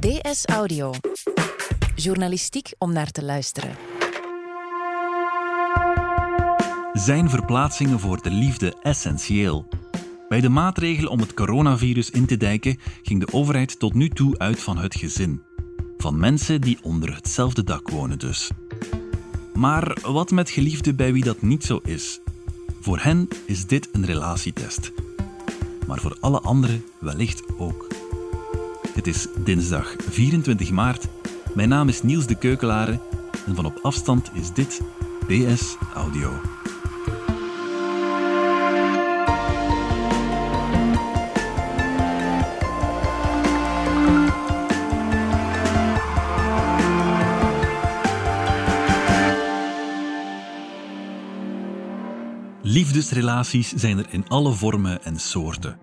DS Audio. Journalistiek om naar te luisteren. Zijn verplaatsingen voor de liefde essentieel? Bij de maatregelen om het coronavirus in te dijken ging de overheid tot nu toe uit van het gezin. Van mensen die onder hetzelfde dak wonen dus. Maar wat met geliefden bij wie dat niet zo is? Voor hen is dit een relatietest. Maar voor alle anderen wellicht ook. Het is dinsdag 24 maart. Mijn naam is Niels de Keukelare en van op afstand is dit DS Audio. Liefdesrelaties zijn er in alle vormen en soorten.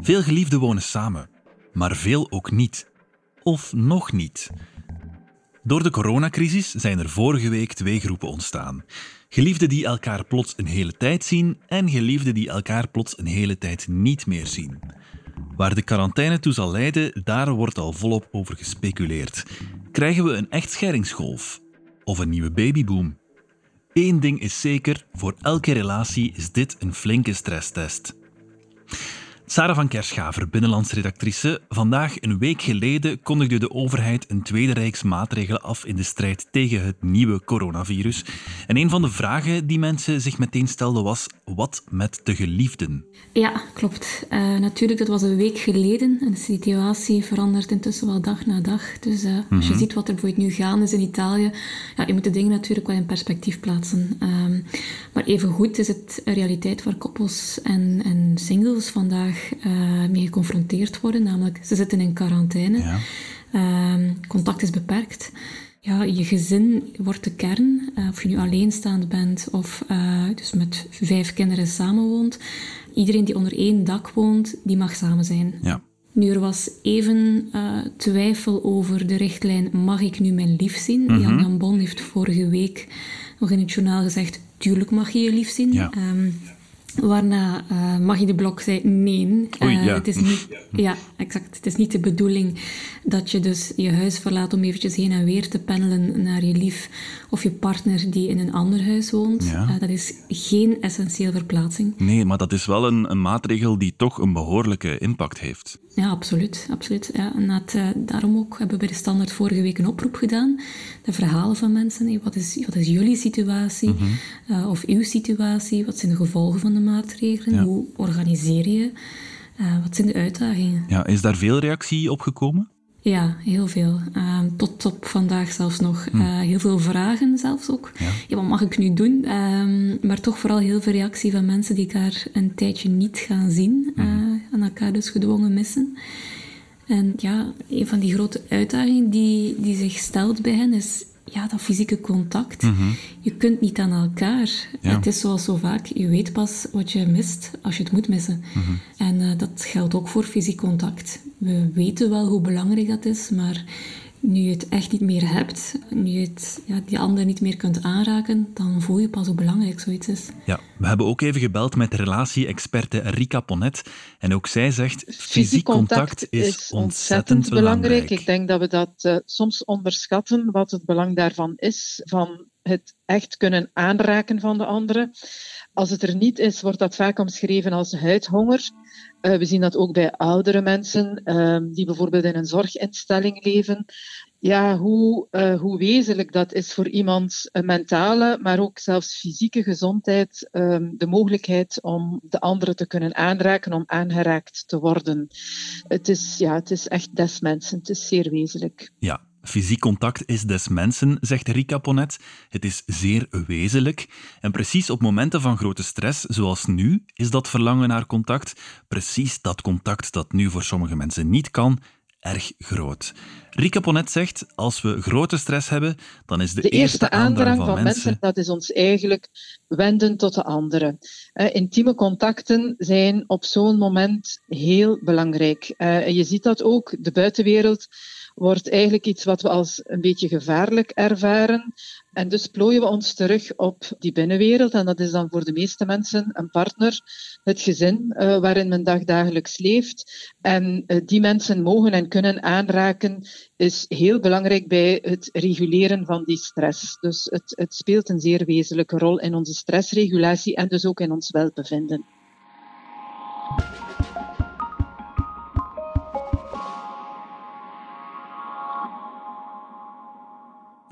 Veel geliefden wonen samen, maar veel ook niet. Of nog niet. Door de coronacrisis zijn er vorige week twee groepen ontstaan. Geliefden die elkaar plots een hele tijd zien en geliefden die elkaar plots een hele tijd niet meer zien. Waar de quarantaine toe zal leiden, daar wordt al volop over gespeculeerd. Krijgen we een echtscheidingsgolf? Of een nieuwe babyboom? Eén ding is zeker, voor elke relatie is dit een flinke stresstest. Sarah van Kerschaver, binnenlandsredactrice. Vandaag, een week geleden, kondigde de overheid een tweede reeks maatregelen af in de strijd tegen het nieuwe coronavirus. En een van de vragen die mensen zich meteen stelden was: wat met de geliefden? Ja, klopt. Uh, natuurlijk, dat was een week geleden. En de situatie verandert intussen wel dag na dag. Dus uh, als je mhm. ziet wat er bijvoorbeeld nu gaan is in Italië, ja, je moet de dingen natuurlijk wel in perspectief plaatsen. Um, maar evengoed is het een realiteit waar koppels en, en singles vandaag uh, mee geconfronteerd worden. Namelijk, ze zitten in quarantaine. Ja. Uh, contact is beperkt. Ja, je gezin wordt de kern. Uh, of je nu alleenstaand bent of uh, dus met vijf kinderen samenwoont. Iedereen die onder één dak woont, die mag samen zijn. Ja. Nu, er was even twijfel over de richtlijn mag ik nu mijn lief zien? Mm -hmm. Jan Jan Bon heeft vorige week nog in het journaal gezegd, tuurlijk mag je je lief zien. Ja. Um, Waarna uh, Maggie de Blok zei nee. Oei, uh, ja. Het is niet, ja, exact. Het is niet de bedoeling dat je dus je huis verlaat om eventjes heen en weer te pendelen naar je lief of je partner die in een ander huis woont. Ja. Uh, dat is geen essentieel verplaatsing. Nee, maar dat is wel een, een maatregel die toch een behoorlijke impact heeft. Ja, absoluut. absoluut ja. En dat, daarom ook hebben we bij de Standaard vorige week een oproep gedaan. De verhalen van mensen. Hey, wat, is, wat is jullie situatie? Mm -hmm. of uw situatie? Wat zijn de gevolgen van de maatregelen? Hoe organiseer je? Uh, wat zijn de uitdagingen? Ja, is daar veel reactie op gekomen? Ja, heel veel. Uh, tot op vandaag zelfs nog. Hm. Uh, heel veel vragen zelfs ook. Ja. ja wat mag ik nu doen? Uh, maar toch vooral heel veel reactie van mensen die elkaar een tijdje niet gaan zien. Hm. en elkaar dus gedwongen missen. En ja, een van die grote uitdagingen die, die zich stelt bij hen is ja, dat fysieke contact. Mhm. Je kunt niet aan elkaar. Het is zoals zo vaak, je weet pas wat je mist als je het moet missen. Mhm. En uh, dat geldt ook voor fysiek contact. We weten wel hoe belangrijk dat is, maar nu je het echt niet meer hebt, nu je het, ja, die ander niet meer kunt aanraken, dan voel je pas hoe belangrijk zoiets is. Ja, we hebben ook even gebeld met relatie-experte Rika Ponet. En ook zij zegt, fysiek contact, is, ontzettend, belangrijk. Ik denk dat we dat uh, soms onderschatten, wat het belang daarvan is, van het echt kunnen aanraken van de andere. Als het er niet is, wordt dat vaak omschreven als huidhonger. Uh, we zien dat ook bij oudere mensen uh, die bijvoorbeeld in een zorginstelling leven. Ja, hoe, uh, hoe wezenlijk dat is voor iemand een mentale, maar ook zelfs fysieke gezondheid, ehm, de mogelijkheid om de andere te kunnen aanraken, om aangeraakt te worden. Het is, ja, het is echt des mensen, het is zeer wezenlijk. Ja, Fysiek contact is des mensen, zegt Rika Ponet. Het is zeer wezenlijk. En precies op momenten van grote stress, zoals nu, is dat verlangen naar contact, precies dat contact dat nu voor sommige mensen niet kan, erg groot. Rika Ponet zegt, als we grote stress hebben, dan is de, de eerste, aandrang, van, mensen... Dat is ons eigenlijk wenden tot de anderen. Uh, intieme contacten zijn op zo'n moment heel belangrijk. Uh, je ziet dat ook, de buitenwereld wordt eigenlijk iets wat we als een beetje gevaarlijk ervaren. En dus plooien we ons terug op die binnenwereld. En dat is dan voor de meeste mensen een partner, het gezin uh, waarin men dagdagelijks leeft. En uh, die mensen mogen en kunnen aanraken is heel belangrijk bij het reguleren van die stress. Dus het, het speelt een zeer wezenlijke rol in onze stressregulatie en dus ook in ons welbevinden.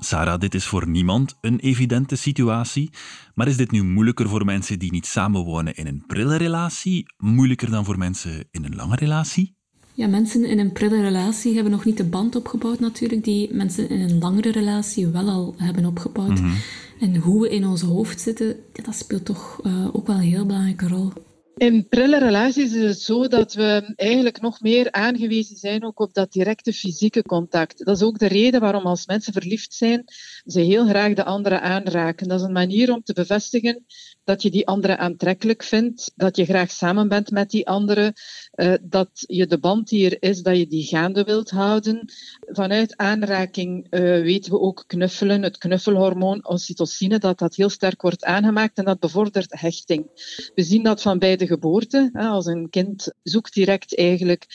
Sarah, dit is voor niemand een evidente situatie. Maar is dit nu moeilijker voor mensen die niet samenwonen in een prille relatie? Moeilijker dan voor mensen in een lange relatie? Ja, mensen in een prille relatie hebben nog niet de band opgebouwd natuurlijk, die mensen in een langere relatie wel al hebben opgebouwd. Mhm. En hoe we in ons hoofd zitten, dat speelt toch uh, ook wel een heel belangrijke rol. In prille relaties is het zo dat we eigenlijk nog meer aangewezen zijn ook op dat directe fysieke contact. Dat is ook de reden waarom als mensen verliefd zijn, ze heel graag de andere aanraken. Dat is een manier om te bevestigen dat je die andere aantrekkelijk vindt, dat je graag samen bent met die andere, uh, dat je de band die er is, dat je die gaande wilt houden. Vanuit aanraking uh, weten we ook knuffelen, het knuffelhormoon oxytocine, dat dat heel sterk wordt aangemaakt en dat bevordert hechting. We zien dat van bij geboorte. Als een kind zoekt direct eigenlijk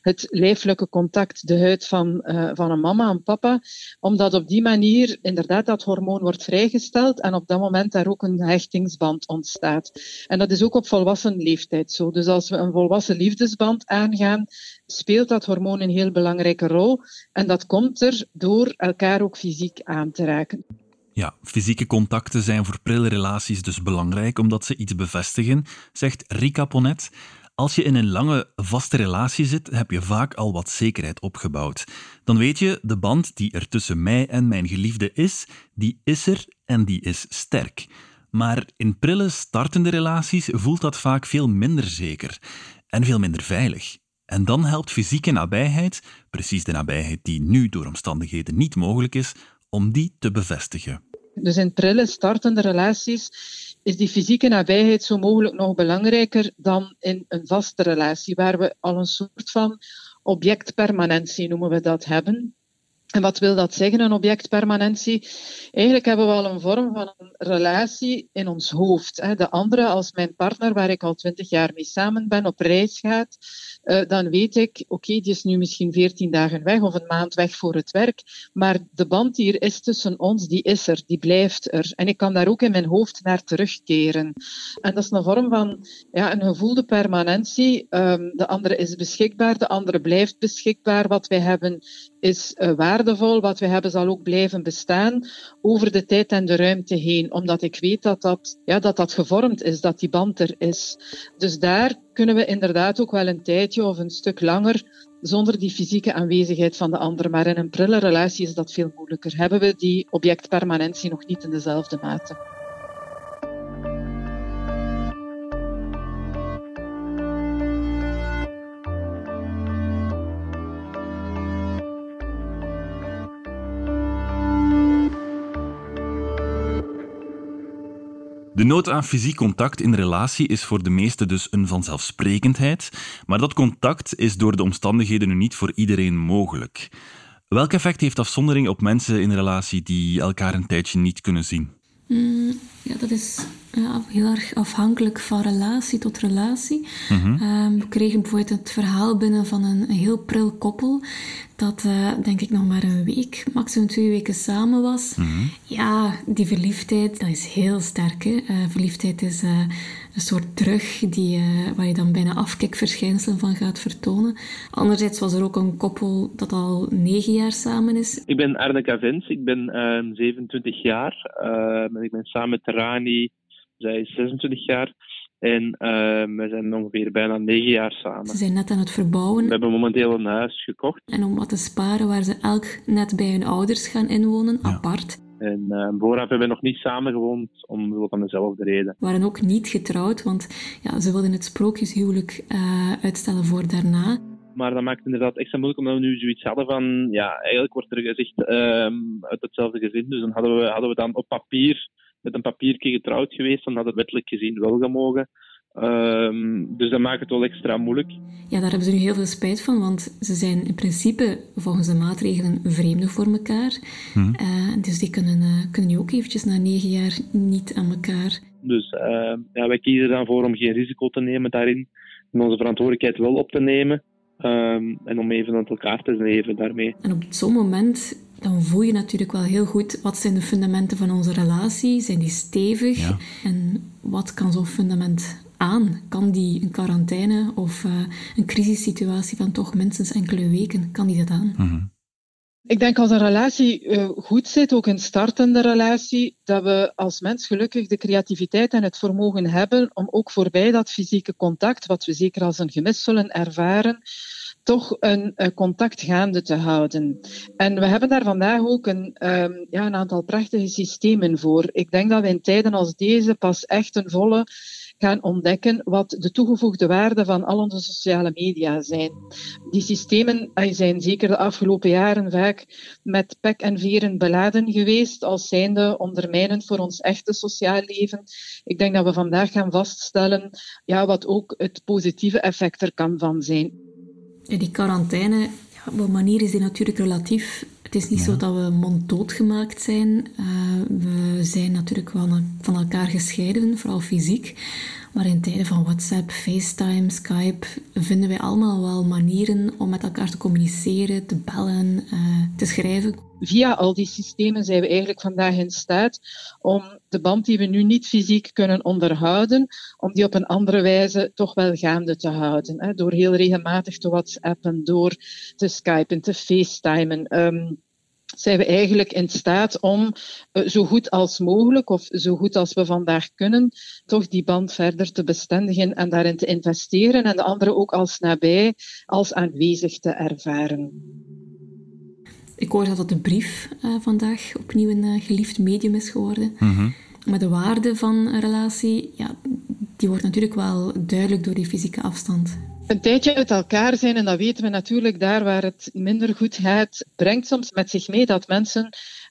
het lijfelijke contact, de huid van, uh, van een mama en papa, omdat op die manier inderdaad dat hormoon wordt vrijgesteld en op dat moment daar ook een hechtingsband ontstaat. En dat is ook op volwassen leeftijd zo. Dus als we een volwassen liefdesband aangaan, speelt dat hormoon een heel belangrijke rol. En dat komt er door elkaar ook fysiek aan te raken. Ja, fysieke contacten zijn voor prille relaties dus belangrijk omdat ze iets bevestigen, zegt Rika Ponet. Als je in een lange, vaste relatie zit, heb je vaak al wat zekerheid opgebouwd. Dan weet je, de band die er tussen mij en mijn geliefde is, die is er en die is sterk. Maar in prille, startende relaties voelt dat vaak veel minder zeker en veel minder veilig. En dan helpt fysieke nabijheid, precies de nabijheid die nu door omstandigheden niet mogelijk is, om die te bevestigen. Dus in prille, startende relaties is die fysieke nabijheid zo mogelijk nog belangrijker dan in een vaste relatie, waar we al een soort van objectpermanentie noemen we dat hebben. En wat wil dat zeggen, een objectpermanentie? Eigenlijk hebben we al een vorm van een relatie in ons hoofd. De andere, als mijn partner, waar ik al twintig jaar mee samen ben, op reis gaat, eh, dan weet ik, oké, die is nu misschien veertien dagen weg of een maand weg voor het werk, maar de band die er is tussen ons, die is er, die blijft er. En ik kan daar ook in mijn hoofd naar terugkeren. En dat is een vorm van ja, een gevoelde permanentie. Ehm, de andere is beschikbaar, de andere blijft beschikbaar. Wat wij hebben is uh, waardevol, wat we hebben zal ook blijven bestaan over de tijd en de ruimte heen, omdat ik weet dat dat, ja, dat, dat gevormd is, dat die band er is. Dus daar kunnen we inderdaad ook wel een tijdje of een stuk langer zonder die fysieke aanwezigheid van de ander. Maar in een prille relatie is dat veel moeilijker. Hebben we die objectpermanentie nog niet in dezelfde mate. De nood aan fysiek contact in relatie is voor de meesten dus een vanzelfsprekendheid, maar dat contact is door de omstandigheden nu niet voor iedereen mogelijk. Welk effect heeft afzondering op mensen in relatie die elkaar een tijdje niet kunnen zien? Mm, ja, dat is ja, heel erg afhankelijk van relatie tot relatie. Ehm, we kregen bijvoorbeeld het verhaal binnen van een, heel pril koppel dat uh, denk ik nog maar een week, maximum twee weken samen was. Mhm. Ja, die verliefdheid, dat is heel sterk. Hè? Uh, verliefdheid is uh, een soort drug die, waar je dan bijna afkikverschijnselen van gaat vertonen. Anderzijds was er ook een koppel dat al negen jaar samen is. Ik ben Arne Vins, ik ben 27 jaar. ik ben samen met Rani, zij is 26 jaar. En uh, we zijn ongeveer bijna negen jaar samen. Ze zijn net aan het verbouwen. We hebben momenteel een huis gekocht. En om wat te sparen waar ze elk net bij hun ouders gaan inwonen, apart. En uh, vooraf hebben we nog niet samen gewoond, om van dezelfde reden. We waren ook niet getrouwd, want ja, ze wilden het sprookjeshuwelijk uh, uitstellen voor daarna. Maar dat maakt het inderdaad extra moeilijk, omdat we nu zoiets hadden van... Ja, eigenlijk wordt er gezegd uh, uit hetzelfde gezin. Dus dan hadden we, hadden we dan op papier met een papiertje getrouwd geweest, dan had het wettelijk gezien wel gemogen. Ehm, dus dat maakt het wel extra moeilijk. Ja, daar hebben ze nu heel veel spijt van, want ze zijn in principe volgens de maatregelen vreemden voor elkaar. Hm. dus die kunnen, kunnen nu ook eventjes na negen jaar niet aan elkaar. Dus ja, wij kiezen dan voor om geen risico te nemen daarin, en onze verantwoordelijkheid wel op te nemen. Ehm, en om even met elkaar te leven daarmee. En op zo'n moment dan voel je natuurlijk wel heel goed wat zijn de fundamenten van onze relatie. Zijn die stevig? En wat kan zo'n fundament aan? Kan die een quarantaine of uh, een crisissituatie van toch minstens enkele weken, kan die dat aan? Mhm. Ik denk als een relatie uh, goed zit, ook een startende relatie, dat we als mens gelukkig de creativiteit en het vermogen hebben om ook voorbij dat fysieke contact, wat we zeker als een gemis zullen ervaren, toch een, een, contact gaande te houden. En we hebben daar vandaag ook een, um, ja, een aantal prachtige systemen voor. Ik denk dat we in tijden als deze pas echt een volle gaan ontdekken wat de toegevoegde waarde van al onze sociale media zijn. Die systemen zijn zeker de afgelopen jaren vaak met pek en veren beladen geweest, als zijnde ondermijnend voor ons echte sociaal leven. Ik denk dat we vandaag gaan vaststellen ja, wat ook het positieve effect er kan van zijn. Die quarantaine, ja, op een manier is die natuurlijk relatief. Het is niet zo dat we monddood gemaakt zijn. Uh, we zijn natuurlijk wel van elkaar gescheiden, vooral fysiek. Maar in tijden van WhatsApp, FaceTime, Skype vinden wij allemaal wel manieren om met elkaar te communiceren, te bellen, uh, te schrijven. Via al die systemen zijn we eigenlijk vandaag in staat om de band die we nu niet fysiek kunnen onderhouden, om die op een andere wijze toch wel gaande te houden. Hè? Door heel regelmatig te WhatsAppen, door te Skypen, te FaceTimen. Um, zijn we eigenlijk in staat om uh, zo goed als mogelijk, of zo goed als we vandaag kunnen, toch die band verder te bestendigen en daarin te investeren en de anderen ook als nabij, als aanwezig te ervaren. Ik hoor dat de brief uh, vandaag opnieuw een uh, geliefd medium is geworden. Mm Maar de waarde van een relatie, ja, die wordt natuurlijk wel duidelijk door die fysieke afstand. Een tijdje uit elkaar zijn, en dat weten we natuurlijk daar waar het minder goed gaat, brengt soms met zich mee dat mensen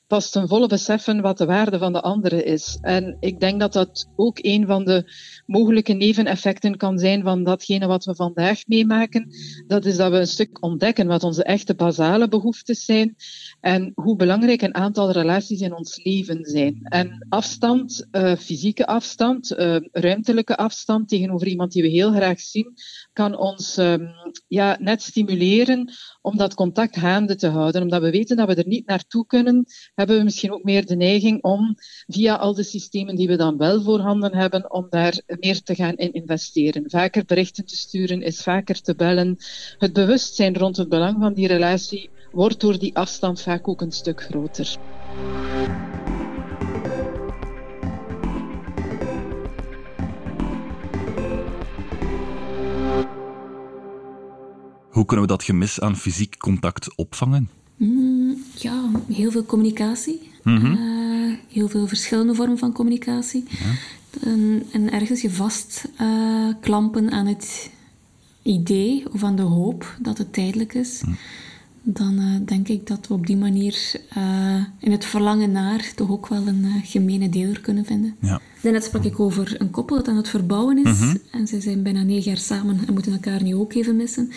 pas ten volle beseffen wat de waarde van de andere is. En ik denk dat dat ook een van de mogelijke neveneffecten kan zijn van datgene wat we vandaag meemaken. Dat is dat we een stuk ontdekken wat onze echte basale behoeftes zijn en hoe belangrijk een aantal relaties in ons leven zijn. En afstand, uh, fysieke afstand, uh, ruimtelijke afstand tegenover iemand die we heel graag zien, kan ons um, ja, net stimuleren om dat contact gaande te houden. Omdat we weten dat we er niet naartoe kunnen, hebben we misschien ook meer de neiging om via al de systemen die we dan wel voorhanden hebben, om daar meer te gaan in investeren. Vaker berichten te sturen is vaker te bellen. Het bewustzijn rond het belang van die relatie wordt door die afstand vaak ook een stuk groter. Hoe kunnen we dat gemis aan fysiek contact opvangen? Mm, ja, heel veel communicatie. Mhm. Eh, heel veel verschillende vormen van communicatie. Ja. En, en, ergens je vast uh, klampen aan het idee of aan de hoop dat het tijdelijk is. Dan uh, denk ik dat we op die manier in het verlangen naar toch ook wel een gemene deler kunnen vinden. Ja. Daarnet sprak ik over een koppel dat aan het verbouwen is. Mhm. En zij zijn bijna negen jaar samen en moeten elkaar nu ook even missen.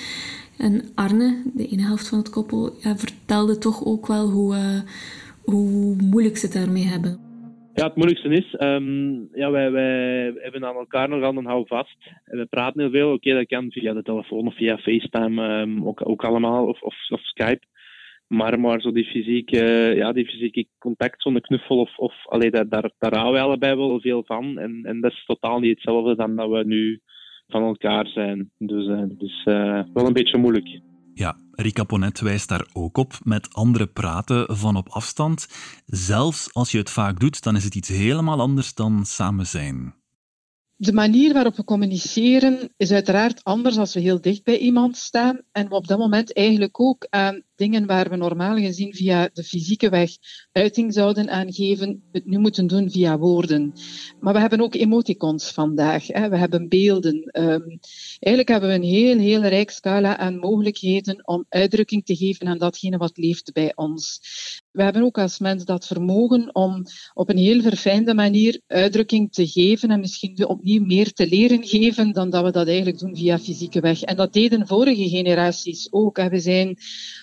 En Arne, de ene helft van het koppel, ja, vertelde toch ook wel hoe, uh, hoe moeilijk ze het daarmee hebben. Ja, het moeilijkste is, um, ja, wij, wij hebben aan elkaar nog aan een hou vast. En we praten heel veel. Oké, dat kan via de telefoon of via FaceTime, um, ook, ook allemaal, of, of, Skype. Maar, maar zo die fysieke, ja, die fysieke contact, zo'n knuffel, of, of allee, daar, daar, daar houden wij allebei wel veel van. En, en dat is totaal niet hetzelfde dan dat we nu van elkaar zijn. Dus uh, dat is uh, wel een beetje moeilijk. Ja, Rika Ponet wijst daar ook op. Met anderen praten van op afstand. Zelfs als je het vaak doet, dan is het iets helemaal anders dan samen zijn. De manier waarop we communiceren is uiteraard anders als we heel dicht bij iemand staan en we op dat moment eigenlijk ook aan dingen waar we normaal gezien via de fysieke weg uiting zouden aangeven, het nu moeten doen via woorden. Maar we hebben ook emoticons vandaag. Hè. We hebben beelden. Um, eigenlijk hebben we een heel, heel rijk scala aan mogelijkheden om uitdrukking te geven aan datgene wat leeft bij ons. We hebben ook als mens dat vermogen om op een heel verfijnde manier uitdrukking te geven en misschien opnieuw meer te leren geven dan dat we dat eigenlijk doen via fysieke weg. En dat deden vorige generaties ook. We zijn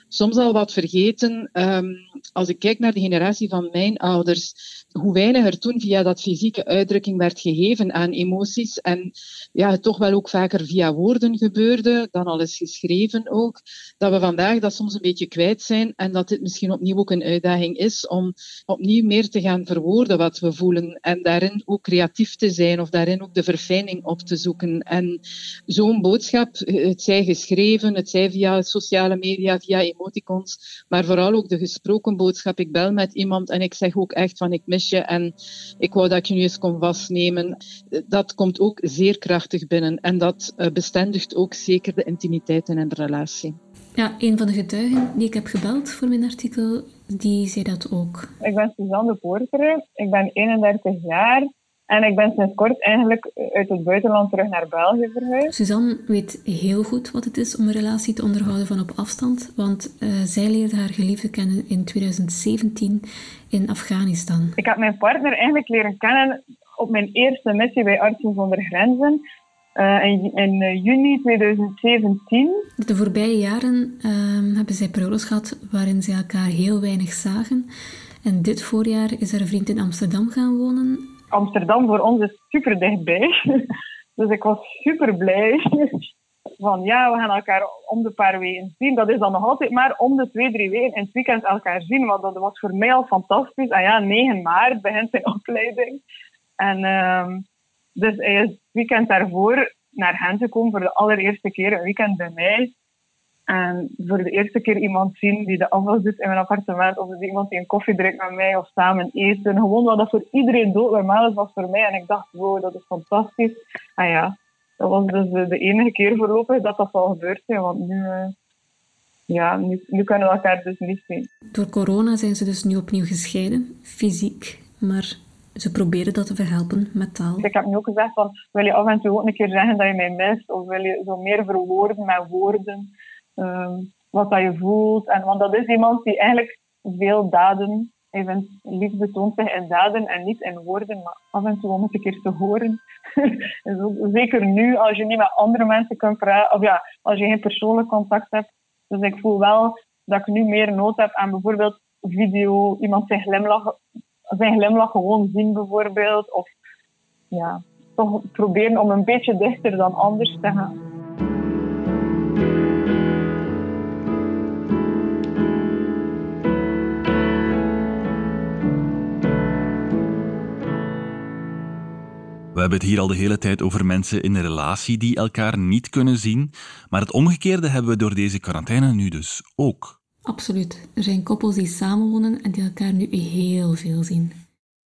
soms al wat vergeten. Um, als ik kijk naar de generatie van mijn ouders, hoe weinig er toen via dat fysieke uitdrukking werd gegeven aan emoties. En ja, het toch wel ook vaker via woorden gebeurde, dan al eens geschreven ook. Dat we vandaag dat soms een beetje kwijt zijn en dat dit misschien opnieuw ook een uitdaging is om opnieuw meer te gaan verwoorden wat we voelen. En daarin ook creatief te zijn of daarin ook de verfijning op te zoeken. En zo'n boodschap, het zij geschreven, het zij via sociale media, via emoticons, maar vooral ook de gesproken boodschap. Ik bel met iemand en ik zeg ook echt van ik mis en ik wou dat je nu eens kon vastnemen. Dat komt ook zeer krachtig binnen en dat eh, bestendigt ook zeker de intimiteit in een relatie. Ja, een van de getuigen die ik heb gebeld voor mijn artikel, die zei dat ook. Ik ben Suzanne de Poortere, ik ben 31 jaar en ik ben sinds kort eigenlijk uit het buitenland terug naar België verhuisd. Suzanne weet heel goed wat het is om een relatie te onderhouden van op afstand, want uh, zij leerde haar geliefde kennen in 2017 in Afghanistan. Ik heb mijn partner eigenlijk leren kennen op mijn eerste missie bij Artsen zonder Grenzen. Uh, in, in uh, juni 2017. De voorbije jaren uh, hebben zij periodes gehad waarin ze elkaar heel weinig zagen. En dit voorjaar is er een vriend in Amsterdam gaan wonen Amsterdam voor ons is super dichtbij. Dus ik was super blij. Van ja, we gaan elkaar om de paar weken zien. Dat is dan nog altijd maar om de twee, drie weken in het weekend elkaar zien. Want dat was voor mij al fantastisch. En ja, 9 maart begint zijn opleiding. En uh, dus hij is het weekend daarvoor naar hen gekomen voor de allereerste keer een weekend bij mij. En voor de eerste keer iemand zien die de afwas doet in mijn appartement, of iemand die een koffie drinkt met mij of samen eten. Gewoon wat dat voor iedereen dood normaal is, was voor mij. En ik dacht, wow, dat is fantastisch. En ja, dat was dus de, enige keer voorlopig dat dat zal gebeurd zijn, want nu, uh, ja, nu, nu kunnen we elkaar dus niet zien. Door corona zijn ze dus nu opnieuw gescheiden, fysiek, maar ze proberen dat te verhelpen met taal. Ik heb nu ook gezegd van, wil je af en toe ook een keer zeggen dat je mij mist, of wil je zo meer verwoorden met woorden. Ehm, wat dat je voelt. En, want dat is iemand die eigenlijk veel daden, even liefde toont zich in daden en niet in woorden, maar af en toe om het een keer te horen. zeker nu, als je niet met andere mensen kunt praten, of ja, als je geen persoonlijk contact hebt. Dus ik voel wel dat ik nu meer nood heb aan bijvoorbeeld video, iemand zijn glimlach, zijn glimlach gewoon zien bijvoorbeeld. Of ja, toch proberen om een beetje dichter dan anders te gaan. Hebben het hier al de hele tijd over mensen in een relatie die elkaar niet kunnen zien. Maar het omgekeerde hebben we door deze quarantaine nu dus ook. Absoluut. Er zijn koppels die samenwonen en die elkaar nu heel veel zien.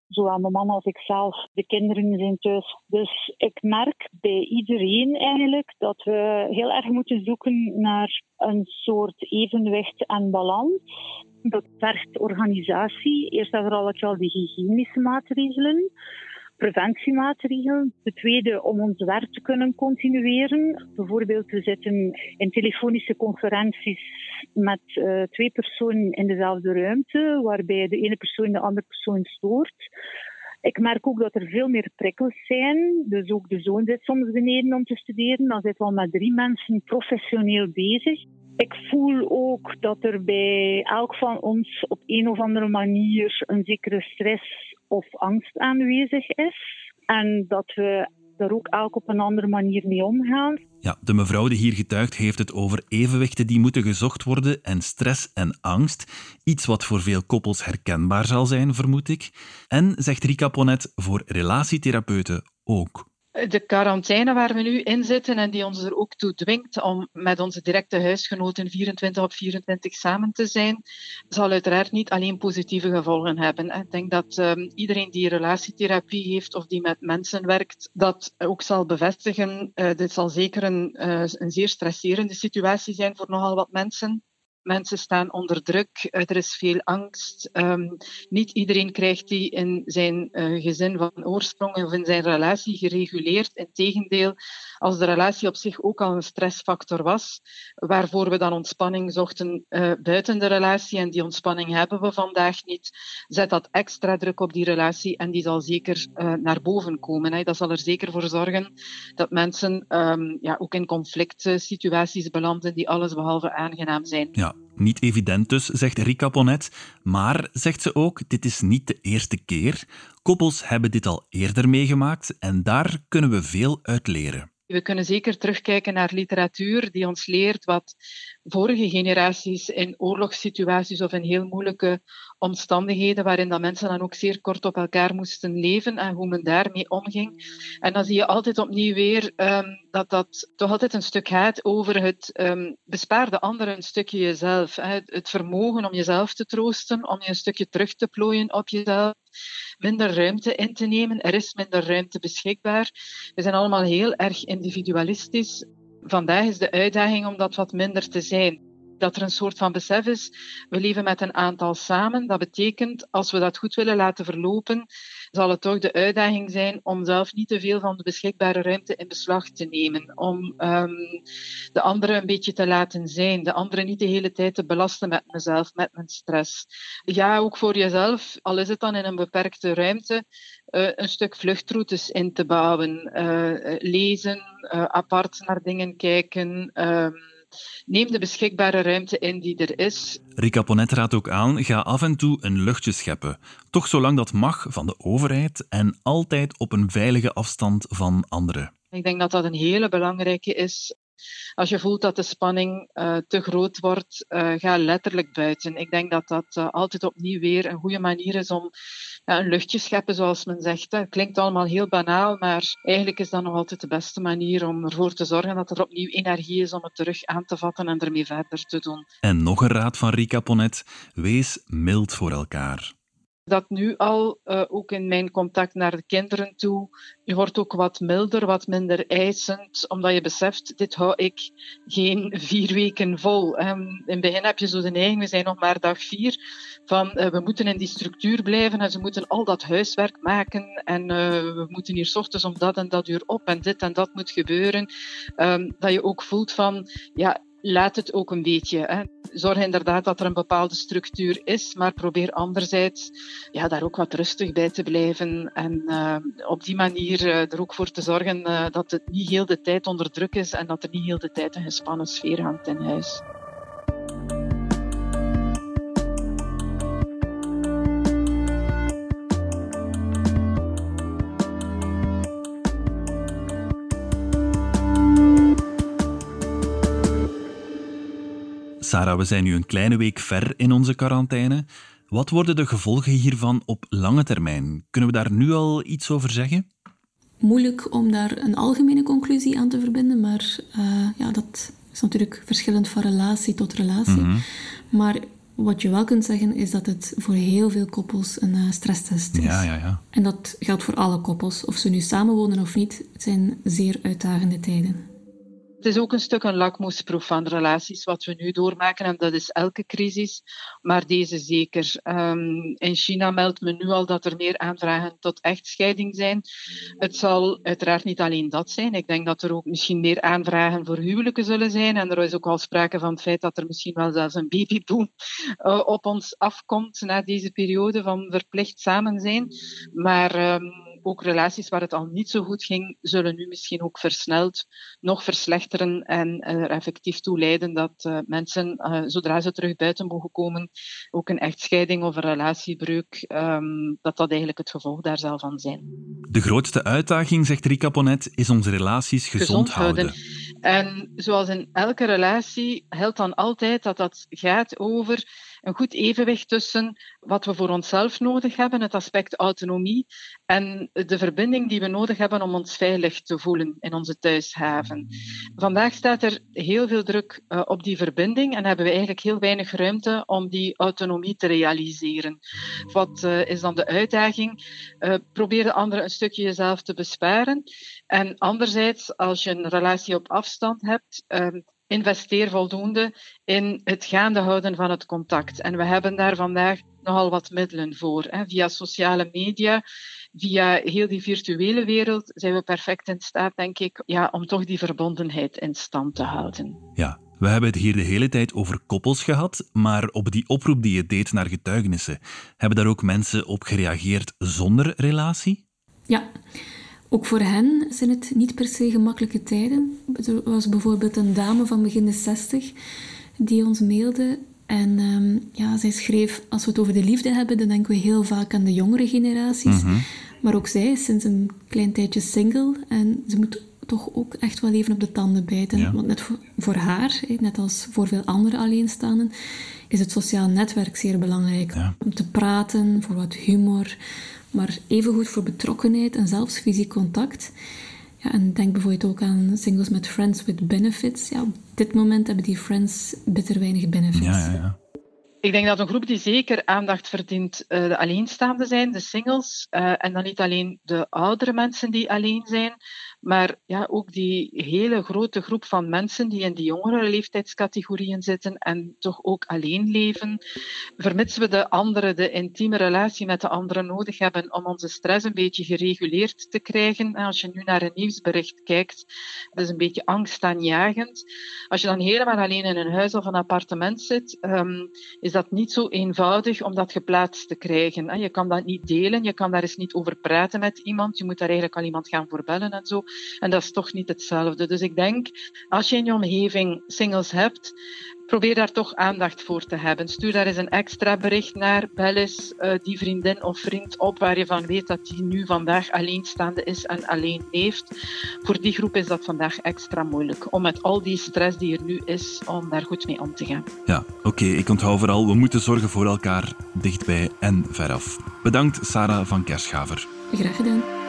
Zowel mijn man als ik zelf, de kinderen zijn thuis. Dus ik merk bij iedereen eigenlijk dat we heel erg moeten zoeken naar een soort evenwicht en balans. Dat vergt organisatie. Eerst en vooral al die hygiënische maatregelen preventiemaatregelen. De tweede, om ons werk te kunnen continueren. Bijvoorbeeld, we zitten in telefonische conferenties met uh, twee personen in dezelfde ruimte, waarbij de ene persoon de andere persoon stoort. Ik merk ook dat er veel meer prikkels zijn. Dus ook de zoon zit soms beneden om te studeren. Dan zitten we al met drie mensen professioneel bezig. Ik voel ook dat er bij elk van ons op een of andere manier een zekere stress of angst aanwezig is. En dat we er ook elk op een andere manier mee omgaan. Ja, de mevrouw die hier getuigt heeft het over evenwichten die moeten gezocht worden en stress en angst. Iets wat voor veel koppels herkenbaar zal zijn, vermoed ik. En, zegt Rika Ponet, voor relatietherapeuten ook de quarantaine waar we nu in zitten en die ons er ook toe dwingt om met onze directe huisgenoten 24 op 24 samen te zijn, zal uiteraard niet alleen positieve gevolgen hebben. Ik denk dat um, iedereen die relatietherapie heeft of die met mensen werkt, dat ook zal bevestigen. Uh, dit zal zeker een, uh, een zeer stresserende situatie zijn voor nogal wat mensen. Mensen staan onder druk, er is veel angst. Ehm, niet iedereen krijgt die in zijn uh, gezin van oorsprong of in zijn relatie gereguleerd. Integendeel, als de relatie op zich ook al een stressfactor was, waarvoor we dan ontspanning zochten uh, buiten de relatie, en die ontspanning hebben we vandaag niet, zet dat extra druk op die relatie en die zal zeker naar boven komen. Hè. Dat zal er zeker voor zorgen dat mensen um, ja, ook in conflict situaties belanden die alles behalve aangenaam zijn. Niet evident dus, zegt Rika Ponet. Maar, zegt ze ook, dit is niet de eerste keer. Koppels hebben dit al eerder meegemaakt en daar kunnen we veel uit leren. We kunnen zeker terugkijken naar literatuur die ons leert wat vorige generaties in oorlogssituaties of in heel moeilijke omstandigheden, waarin dat mensen dan ook zeer kort op elkaar moesten leven en hoe men daarmee omging. En dan zie je altijd opnieuw weer um, dat dat toch altijd een stuk gaat over het um, bespaar de anderen een stukje jezelf. Hè. Het vermogen om jezelf te troosten, om je een stukje terug te plooien op jezelf minder ruimte in te nemen. Er is minder ruimte beschikbaar. We zijn allemaal heel erg individualistisch. Vandaag is de uitdaging om dat wat minder te zijn dat er een soort van besef is, we leven met een aantal samen. Dat betekent, als we dat goed willen laten verlopen, zal het toch de uitdaging zijn om zelf niet te veel van de beschikbare ruimte in beslag te nemen. Om um, de anderen een beetje te laten zijn. De anderen niet de hele tijd te belasten met mezelf, met mijn stress. Ja, ook voor jezelf, al is het dan in een beperkte ruimte, uh, een stuk vluchtroutes in te bouwen. Uh, lezen, uh, apart naar dingen kijken. Um, Neem de beschikbare ruimte in die er is. Rika Ponet raadt ook aan, ga af en toe een luchtje scheppen. Toch zolang dat mag van de overheid en altijd op een veilige afstand van anderen. Ik denk dat dat een hele belangrijke is. Als je voelt dat de spanning uh, te groot wordt, uh, ga letterlijk buiten. Ik denk dat dat uh, altijd opnieuw weer een goede manier is om een luchtje scheppen, zoals men zegt. Klinkt allemaal heel banaal, maar eigenlijk is dat nog altijd de beste manier om ervoor te zorgen dat er opnieuw energie is om het terug aan te vatten en ermee verder te doen. En nog een raad van Rika Ponet: wees mild voor elkaar dat nu al, uh, ook in mijn contact naar de kinderen toe, je wordt ook wat milder, wat minder eisend, omdat je beseft, dit hou ik geen vier weken vol. Um, in het begin heb je zo de neiging, we zijn nog maar dag vier, van uh, we moeten in die structuur blijven en ze moeten al dat huiswerk maken en uh, we moeten hier ochtends om dat en dat uur op en dit en dat moet gebeuren. Um, dat je ook voelt van, ja, laat het ook een beetje. Hè. Zorg inderdaad dat er een bepaalde structuur is, maar probeer anderzijds ja, daar ook wat rustig bij te blijven. En uh, op die manier uh, er ook voor te zorgen uh, dat het niet heel de tijd onder druk is en dat er niet heel de tijd een gespannen sfeer hangt in huis. Sarah, we zijn nu een kleine week ver in onze quarantaine. Wat worden de gevolgen hiervan op lange termijn? Kunnen we daar nu al iets over zeggen? Moeilijk om daar een algemene conclusie aan te verbinden, maar uh, ja, dat is natuurlijk verschillend van relatie tot relatie. Mm -hmm. Maar wat je wel kunt zeggen is dat het voor heel veel koppels een uh, stresstest is. Ja, ja, ja. En dat geldt voor alle koppels, of ze nu samenwonen of niet. Het zijn zeer uitdagende tijden. Het is ook een stuk een lakmoesproef van relaties wat we nu doormaken en dat is elke crisis, maar deze zeker. Um, in China meldt men nu al dat er meer aanvragen tot echtscheiding zijn. Het zal uiteraard niet alleen dat zijn. Ik denk dat er ook misschien meer aanvragen voor huwelijken zullen zijn en er is ook al sprake van het feit dat er misschien wel zelfs een babyboom uh, op ons afkomt na deze periode van verplicht samen zijn. Maar um, ook relaties waar het al niet zo goed ging, zullen nu misschien ook versneld nog verslechteren en er effectief toe leiden dat uh, mensen, uh, zodra ze terug buiten mogen komen, ook een echtscheiding of een relatiebreuk, um, dat dat eigenlijk het gevolg daar zal van zijn. De grootste uitdaging, zegt Rika Ponet, is onze relaties gezond, gezond houden. houden. En zoals in elke relatie geldt dan altijd dat dat gaat over een goed evenwicht tussen wat we voor onszelf nodig hebben, het aspect autonomie, en de verbinding die we nodig hebben om ons veilig te voelen in onze thuishaven. Vandaag staat er heel veel druk uh, op die verbinding en hebben we eigenlijk heel weinig ruimte om die autonomie te realiseren. Wat uh, is dan de uitdaging? Uh, probeer de anderen een stukje jezelf te besparen. En anderzijds, als je een relatie op afstand hebt, investeer voldoende in het gaande houden van het contact. En we hebben daar vandaag nogal wat middelen voor. Hè. Via sociale media, via heel die virtuele wereld zijn we perfect in staat, denk ik, ja, om toch die verbondenheid in stand te houden. Ja, we hebben het hier de hele tijd over koppels gehad, maar op die oproep die je deed naar getuigenissen, hebben daar ook mensen op gereageerd zonder relatie? Ja, ook voor hen zijn het niet per se gemakkelijke tijden. Er was bijvoorbeeld een dame van begin de 60 die ons mailde en um, ja, zij schreef, als we het over de liefde hebben, dan denken we heel vaak aan de jongere generaties. Mhm. Maar ook zij is sinds een klein tijdje single en ze moet toch ook echt wel even op de tanden bijten. Want net voor, haar, net als voor veel andere alleenstaanden, is het sociaal netwerk zeer belangrijk. Om te praten, voor wat humor, maar evengoed voor betrokkenheid en zelfs fysiek contact. Ja, en denk bijvoorbeeld ook aan singles met friends with benefits. Ja, op dit moment hebben die friends bitter weinig benefits. Ja, ja, ja. Ik denk dat een groep die zeker aandacht verdient uh, de alleenstaanden zijn, de singles. Uh, en dan niet alleen de oudere mensen die alleen zijn, maar ja, ook die hele grote groep van mensen die in die jongere leeftijdscategorieën zitten en toch ook alleen leven. Vermits we de andere, de intieme relatie met de anderen nodig hebben om onze stress een beetje gereguleerd te krijgen. Als je nu naar een nieuwsbericht kijkt, dat is een beetje angstaanjagend. Als je dan helemaal alleen in een huis of een appartement zit, um, is dat niet zo eenvoudig om dat geplaatst te krijgen. Je kan dat niet delen, je kan daar eens niet over praten met iemand, je moet daar eigenlijk al iemand gaan voorbellen en zo. En dat is toch niet hetzelfde. Dus ik denk, als je in je omgeving singles hebt, probeer daar toch aandacht voor te hebben. Stuur daar eens een extra bericht naar. Bel eens uh, die vriendin of vriend op waar je van weet dat die nu vandaag alleenstaande is en alleen leeft. Voor die groep is dat vandaag extra moeilijk. Om met al die stress die er nu is, om daar goed mee om te gaan. Ja, oké. ik onthoud vooral, we moeten zorgen voor elkaar dichtbij en veraf. Bedankt, Sarah van Kerschaver. Graag gedaan.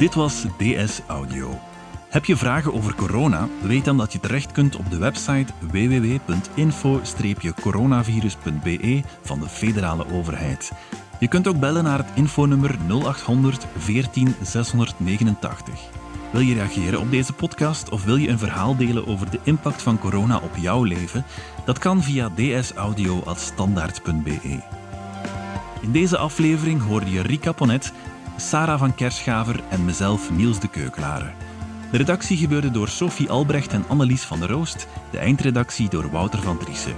Dit was DS Audio. Heb je vragen over corona? Weet dan dat je terecht kunt op de website www.info-coronavirus.be van de federale overheid. Je kunt ook bellen naar het infonummer 0800 14 689. Wil je reageren op deze podcast of wil je een verhaal delen over de impact van corona op jouw leven? Dat kan via dsaudio.standaard.be. In deze aflevering hoorde je Rika Ponet Sarah van Kerschaver en mezelf Niels de Keukelare. De redactie gebeurde door Sophie Albrecht en Annelies van der Roost, de eindredactie door Wouter van Driessen.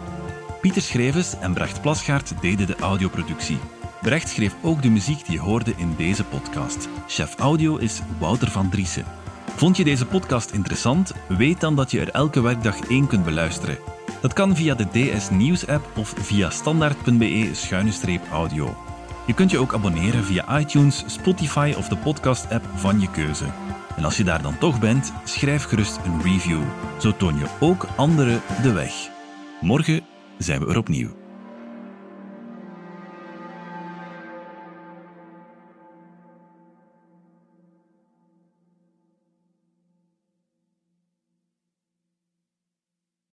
Pieter Schrevens en Brecht Plasgaard deden de audioproductie. Brecht schreef ook de muziek die je hoorde in deze podcast. Chef audio is Wouter van Driessen. Vond je deze podcast interessant? Weet dan dat je er elke werkdag één kunt beluisteren. Dat kan via de DS Nieuws app of via standaard.be-audio. Je kunt je ook abonneren via iTunes, Spotify of de podcast-app van je keuze. En als je daar dan toch bent, schrijf gerust een review. Zo toon je ook anderen de weg. Morgen zijn we er opnieuw.